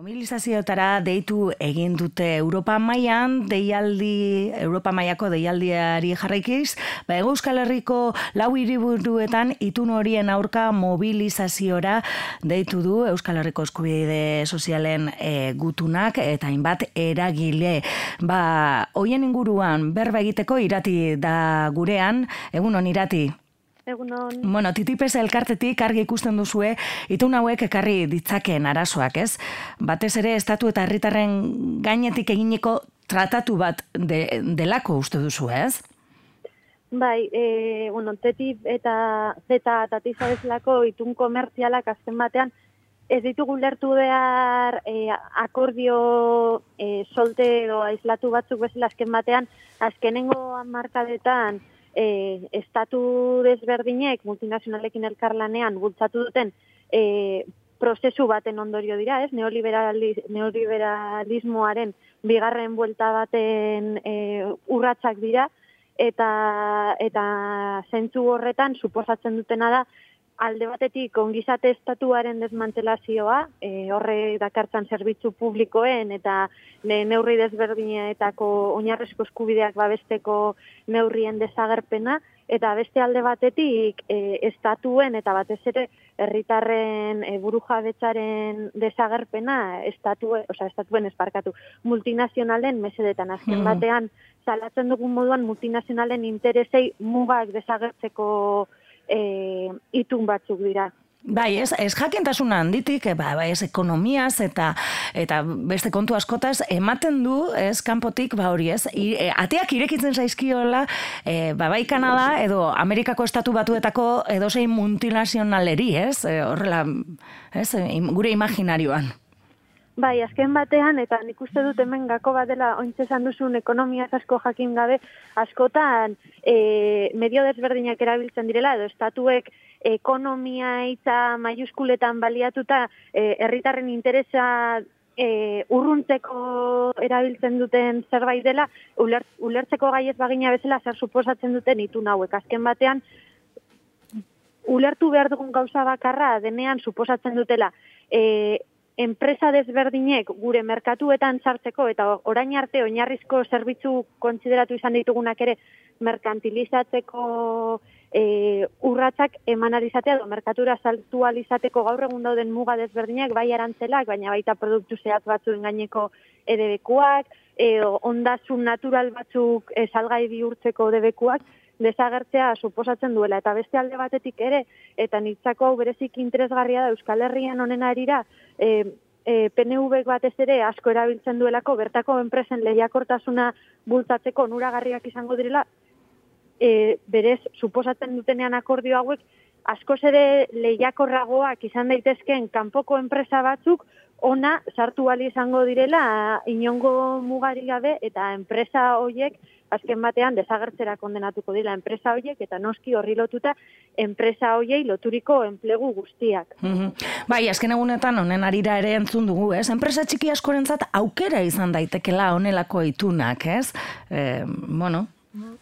Mobilizazioetara deitu egin dute Europa mailan deialdi Europa mailako deialdiari jarraikiz, ba Euskal Herriko lau hiriburuetan itun horien aurka mobilizaziora deitu du Euskal Herriko eskubide sozialen e, gutunak eta hainbat eragile. Ba, hoien inguruan berba egiteko irati da gurean, egun on irati. Egunon. Bueno, titipes elkartetik argi ikusten duzue, itun hauek ekarri ditzakeen arazoak, ez? Batez ere, estatu eta herritarren gainetik eginiko tratatu bat de, delako uste duzu, ez? Bai, e, bueno, tetip eta zeta eta tizabezlako itun komertzialak azken batean, ez ditugu lertu behar e, akordio e, solte edo aislatu batzuk bezala azken batean, azkenengo markadetan, e, estatu desberdinek multinazionalekin elkarlanean bultzatu duten e, prozesu baten ondorio dira, ez? neoliberalismoaren bigarren buelta baten e, urratsak dira, eta, eta zentzu horretan suposatzen dutena da, alde batetik ongizate estatuaren desmantelazioa, e, horre dakartzan zerbitzu publikoen eta ne, neurri desberdinetako oinarrezko eskubideak babesteko neurrien desagerpena, eta beste alde batetik e, estatuen eta batez ere herritarren e, burujabetzaren desagerpena estatu, osea estatuen esparkatu multinazionalen mesedetan azken hmm. batean salatzen dugun moduan multinazionalen interesei mugak desagertzeko e, itun batzuk dira. Bai, ez, ez jakintasuna handitik, e, ba, ba, ez ekonomiaz eta eta beste kontu askotaz ematen du, ez kanpotik, ba hori ez, i, e, ateak irekitzen zaizkiola, e, ba, bai Kanada edo Amerikako estatu batuetako edo zein multinazionaleri, ez, e, horrela, ez, gure imaginarioan. Bai, azken batean, eta nik uste dut hemen gako bat dela ointze esan duzun ekonomia asko jakin gabe, askotan e, medio desberdinak erabiltzen direla, edo estatuek ekonomia eta maiuskuletan baliatuta e, herritarren interesa e, urruntzeko erabiltzen duten zerbait dela, ulertzeko gaiez bagina bezala zer suposatzen duten itun hauek. Azken batean, ulertu behar dugun gauza bakarra denean suposatzen dutela, e, enpresa desberdinek gure merkatuetan sartzeko eta orain arte oinarrizko zerbitzu kontsideratu izan ditugunak ere merkantilizatzeko e, urratzak eman alizatea edo merkatura saltu alizateko gaur egun dauden muga desberdinak bai arantzelak, baina baita produktu zehatz batzuen gaineko edebekuak, e, ondasun natural batzuk e, salgai bihurtzeko edebekuak, desagertzea suposatzen duela. Eta beste alde batetik ere eta nitzako hau berezik interesgarria da Euskal Herrian honen arira e, e, PNV batez ere asko erabiltzen duelako bertako enpresen lehiakortasuna bultatzeko nuragarriak izango direla e, berez suposatzen dutenean akordio hauek asko ere lehiakorragoak izan daitezkeen kanpoko enpresa batzuk ona sartu bali izango direla inongo mugari gabe eta enpresa hoiek azken batean desagertzera kondenatuko dira enpresa hoiek eta noski horri lotuta enpresa hoiei loturiko enplegu guztiak. Mm Bai, azken egunetan honen arira ere entzun dugu, ez? Enpresa txiki askorentzat aukera izan daitekela honelako itunak, ez? E, bueno,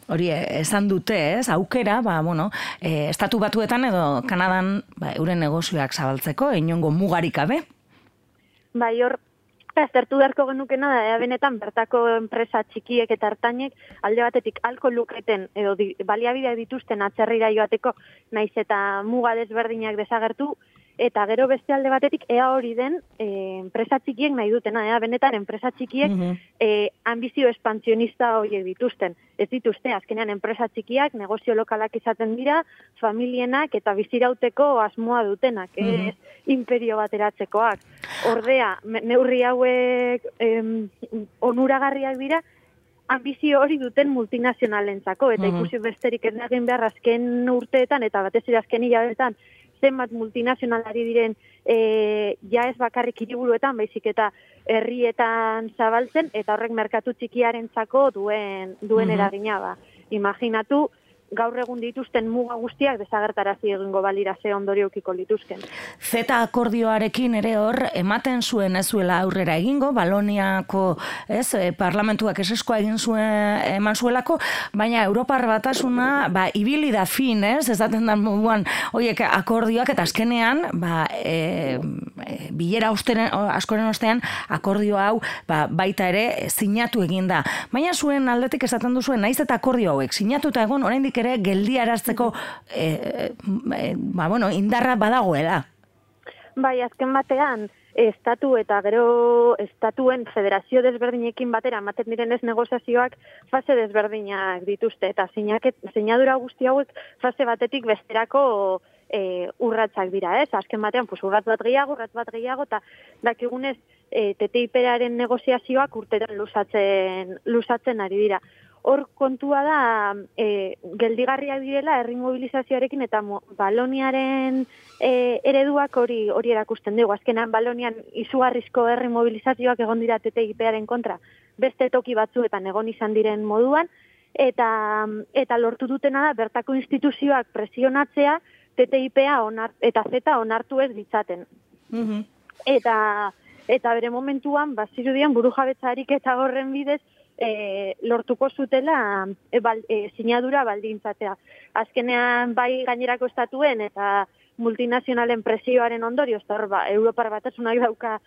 hori esan dute, ez? Aukera, ba, bueno, e, estatu batuetan edo Kanadan ba, euren negozioak zabaltzeko, inongo mugarikabe? Bai, hor, aztertu beharko genukena da, ea benetan bertako enpresa txikiek eta hartainek alde batetik alko luketen edo di, baliabideak dituzten atzerrira joateko naiz eta muga desberdinak desagertu, eta gero beste alde batetik ea hori den e, enpresa txikiek nahi dutena, ea benetan enpresa txikiek mm ambizio espantzionista horiek dituzten. Ez dituzte, azkenean enpresa txikiak, negozio lokalak izaten dira, familienak eta bizirauteko asmoa dutenak, mm -hmm. ez imperio bateratzekoak. Ordea, neurri hauek em, onuragarriak dira, ambizio hori duten multinazionalentzako, eta ikusi besterik ez egin behar azken urteetan, eta batez ere azken hilabetan, zenbat multinazionalari diren e, ja ez bakarrik hiriburuetan baizik eta herrietan zabaltzen eta horrek merkatu txikiarentzako duen duen mm eragina ba. Imaginatu gaur egun dituzten muga guztiak desagertarazi egingo balira ze ondoriokiko lituzken. Zeta akordioarekin ere hor, ematen zuen ez zuela aurrera egingo, Baloniako ez, eh, parlamentuak eseskoa egin zuen eman zuelako, baina Europar batasuna, ba, ibili da fin, ez, ez daten da moduan, oiek akordioak eta azkenean, ba, e, bilera osteren, askoren ostean, akordio hau, ba, baita ere, sinatu egin da. Baina zuen aldetik esaten duzuen, naiz eta akordio hauek, sinatuta egon, oraindik ere geldiarazteko e, e, ba, bueno, indarra badagoela. Bai, azken batean, estatu eta gero estatuen federazio desberdinekin batera ematen diren ez negoziazioak fase desberdinak dituzte eta sinadura guzti hauek fase batetik besterako e, urratzak dira, ez? Azken batean, pues, urratz bat gehiago, urratz bat gehiago, eta dakigunez e, TTIP-aren negoziazioak urtetan lusatzen, lusatzen ari dira hor kontua da e, geldigarriak direla herri mobilizazioarekin eta baloniaren e, ereduak hori hori erakusten dugu. Azkenan balonian izugarrizko herri mobilizazioak egon dira TTIParen kontra beste toki batzuetan egon izan diren moduan eta eta lortu dutena da bertako instituzioak presionatzea TTIPa onar, eta Z onartu ez ditzaten. Mm Eta eta bere momentuan bazirudien burujabetzarik eta horren bidez e, lortuko zutela e, bal, e, sinadura baldintzatea. Azkenean bai gainerako estatuen eta multinazionalen presioaren ondorio, ez ba, Europar batasunak dauka,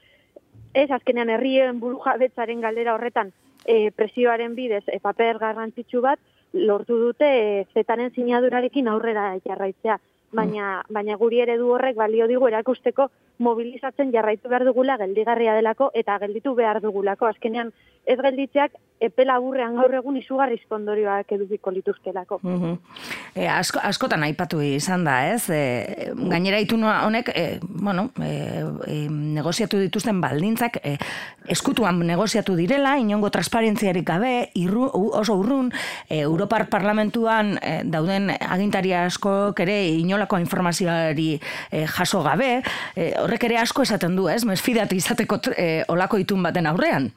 ez azkenean herrien buruja betzaren galdera horretan e, presioaren bidez e, paper garrantzitsu bat, lortu dute e, zetaren sinadurarekin aurrera jarraitzea. Baina, baina guri ere du horrek balio digu erakusteko mobilizatzen jarraitu behar dugula geldigarria delako eta gelditu behar dugulako. Azkenean ez gelditzeak epela burrean gaur egun izugarrizko ondorioak edukiko lituzkelako. Mm asko, askotan aipatu izan da, ez? E, gainera itu honek, e, bueno, e, e, negoziatu dituzten baldintzak, e, eskutuan negoziatu direla, inongo transparentziarik gabe, irru, oso urrun, e, Europar Parlamentuan e, dauden agintari asko ere inolako informazioari e, jaso gabe, e, horrek ere asko esaten du, ez? Mesfidatu izateko e, olako itun baten aurrean.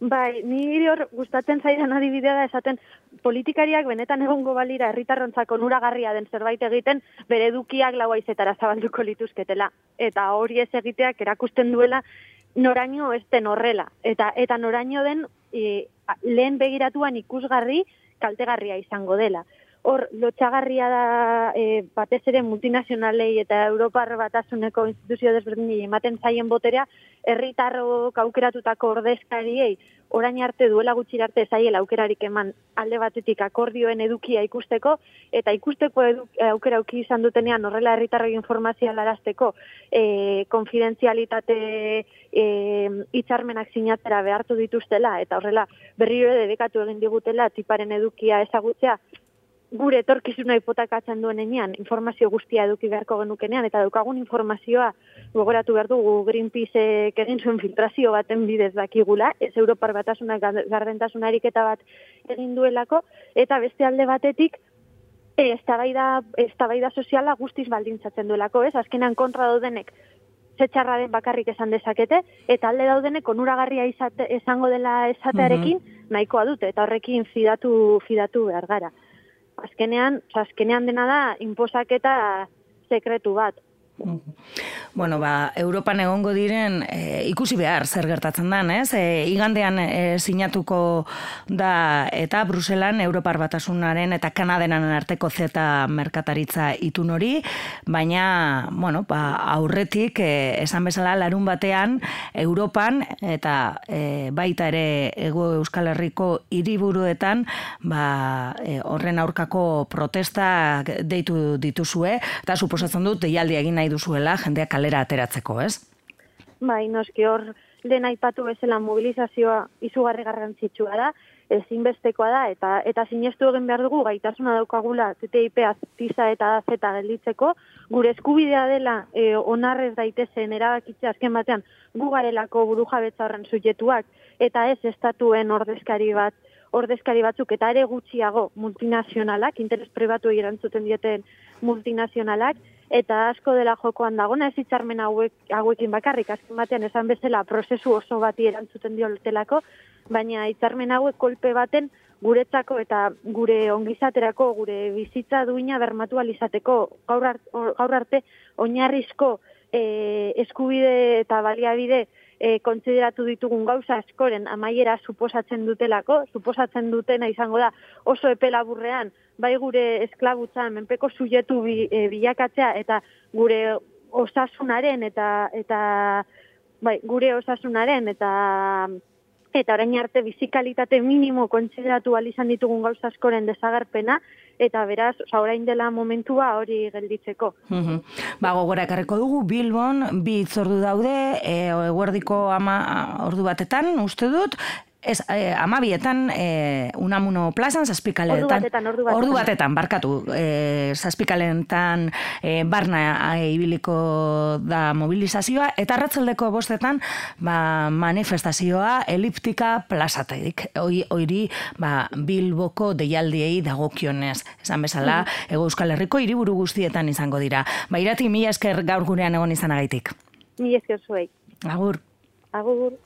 Bai, ni hor gustatzen zaidan adibidea da esaten politikariak benetan egongo balira herritarrontzako nuragarria den zerbait egiten bere edukiak lau zabalduko lituzketela. Eta hori ez egiteak erakusten duela noraino ez den horrela. Eta, eta noraino den e, lehen begiratuan ikusgarri kaltegarria izango dela hor lotxagarria da e, batez ere multinazionalei eta Europar batasuneko instituzio desberdinei ematen zaien boterea, herritarro aukeratutako ordezkariei orain arte duela gutxi arte zaiela aukerarik eman alde batetik akordioen edukia ikusteko eta ikusteko edu, aukera auki izan dutenean horrela herritarroi informazioa larazteko e, konfidenzialitate e, itxarmenak sinatera behartu dituztela eta horrela berriro dedikatu egin digutela tiparen edukia ezagutzea gure etorkizuna hipotekatzen duen enean, informazio guztia eduki beharko genukenean, eta daukagun informazioa gogoratu behar dugu Greenpeace egin zuen filtrazio baten bidez dakigula, ez Europar batasuna gardentasun ariketa bat egin duelako, eta beste alde batetik, ez eztabaida soziala guztiz baldintzatzen duelako, ez? Azkenean kontra daudenek zetxarra den bakarrik esan dezakete, eta alde daudenek onuragarria izate, esango dela esatearekin mhm. nahikoa dute, eta horrekin fidatu, fidatu behar gara azkenean, azkenean dena da, inposaketa sekretu bat. Bueno, ba, Europan egongo diren e, ikusi behar zer gertatzen dan, ez? E, igandean e, sinatuko da eta Bruselan Europar batasunaren eta Kanadenan arteko zeta merkataritza itun hori, baina, bueno, ba, aurretik e, esan bezala larun batean Europan eta e, baita ere ego Euskal Herriko hiriburuetan ba, e, horren aurkako protesta deitu dituzue, eta suposatzen dut deialdi egin nahi duzuela jendea kalera ateratzeko, ez? Bai, noski hor lehen aipatu bezala mobilizazioa izugarri garrantzitsua da, ezinbestekoa da, eta eta sinestu egin behar dugu gaitasuna daukagula TTIP aztiza eta zeta gelditzeko, gure eskubidea dela e, onarrez daitezen erabakitze azken batean gu garelako buru jabetza horren sujetuak, eta ez estatuen ordezkari bat, ordezkari batzuk, eta ere gutxiago multinazionalak, interes pribatu erantzuten dieten multinazionalak, eta asko dela jokoan dagona ez hitzarmen hauek, hauekin bakarrik, azken batean esan bezala prozesu oso bati erantzuten diotelako, baina hitzarmen hauek kolpe baten guretzako eta gure ongizaterako, gure bizitza duina bermatu alizateko gaur, gaur arte oinarrizko e, eskubide eta baliabide e, kontsideratu ditugun gauza askoren amaiera suposatzen dutelako, suposatzen dutena izango da oso epelaburrean, bai gure esklabutzan, menpeko sujetu bi, e, bilakatzea eta gure osasunaren eta eta bai, gure osasunaren eta eta orain arte bizikalitate minimo kontsideratu izan ditugun gauza askoren desagerpena, eta beraz, orain dela momentua hori gelditzeko. Mm Ba, gogora ekarriko dugu, Bilbon, bi itzordu daude, e, eguerdiko ama ordu batetan, uste dut, Ez, eh, amabietan, eh, unamuno plazan, zazpikaletan... Ordu batetan, ordu batetan. Ordu batetan, barkatu. Eh, zazpikaletan, eh, barna eh, ibiliko da mobilizazioa, eta ratzaldeko bostetan, ba, manifestazioa eliptika plazateik. Hoi, oiri, ba, bilboko deialdiei dagokionez. Esan bezala, mm. ego euskal herriko hiriburu guztietan izango dira. Ba, irati, mila esker gaur gurean egon izan agaitik. Mila esker zuei. Agur. Agur.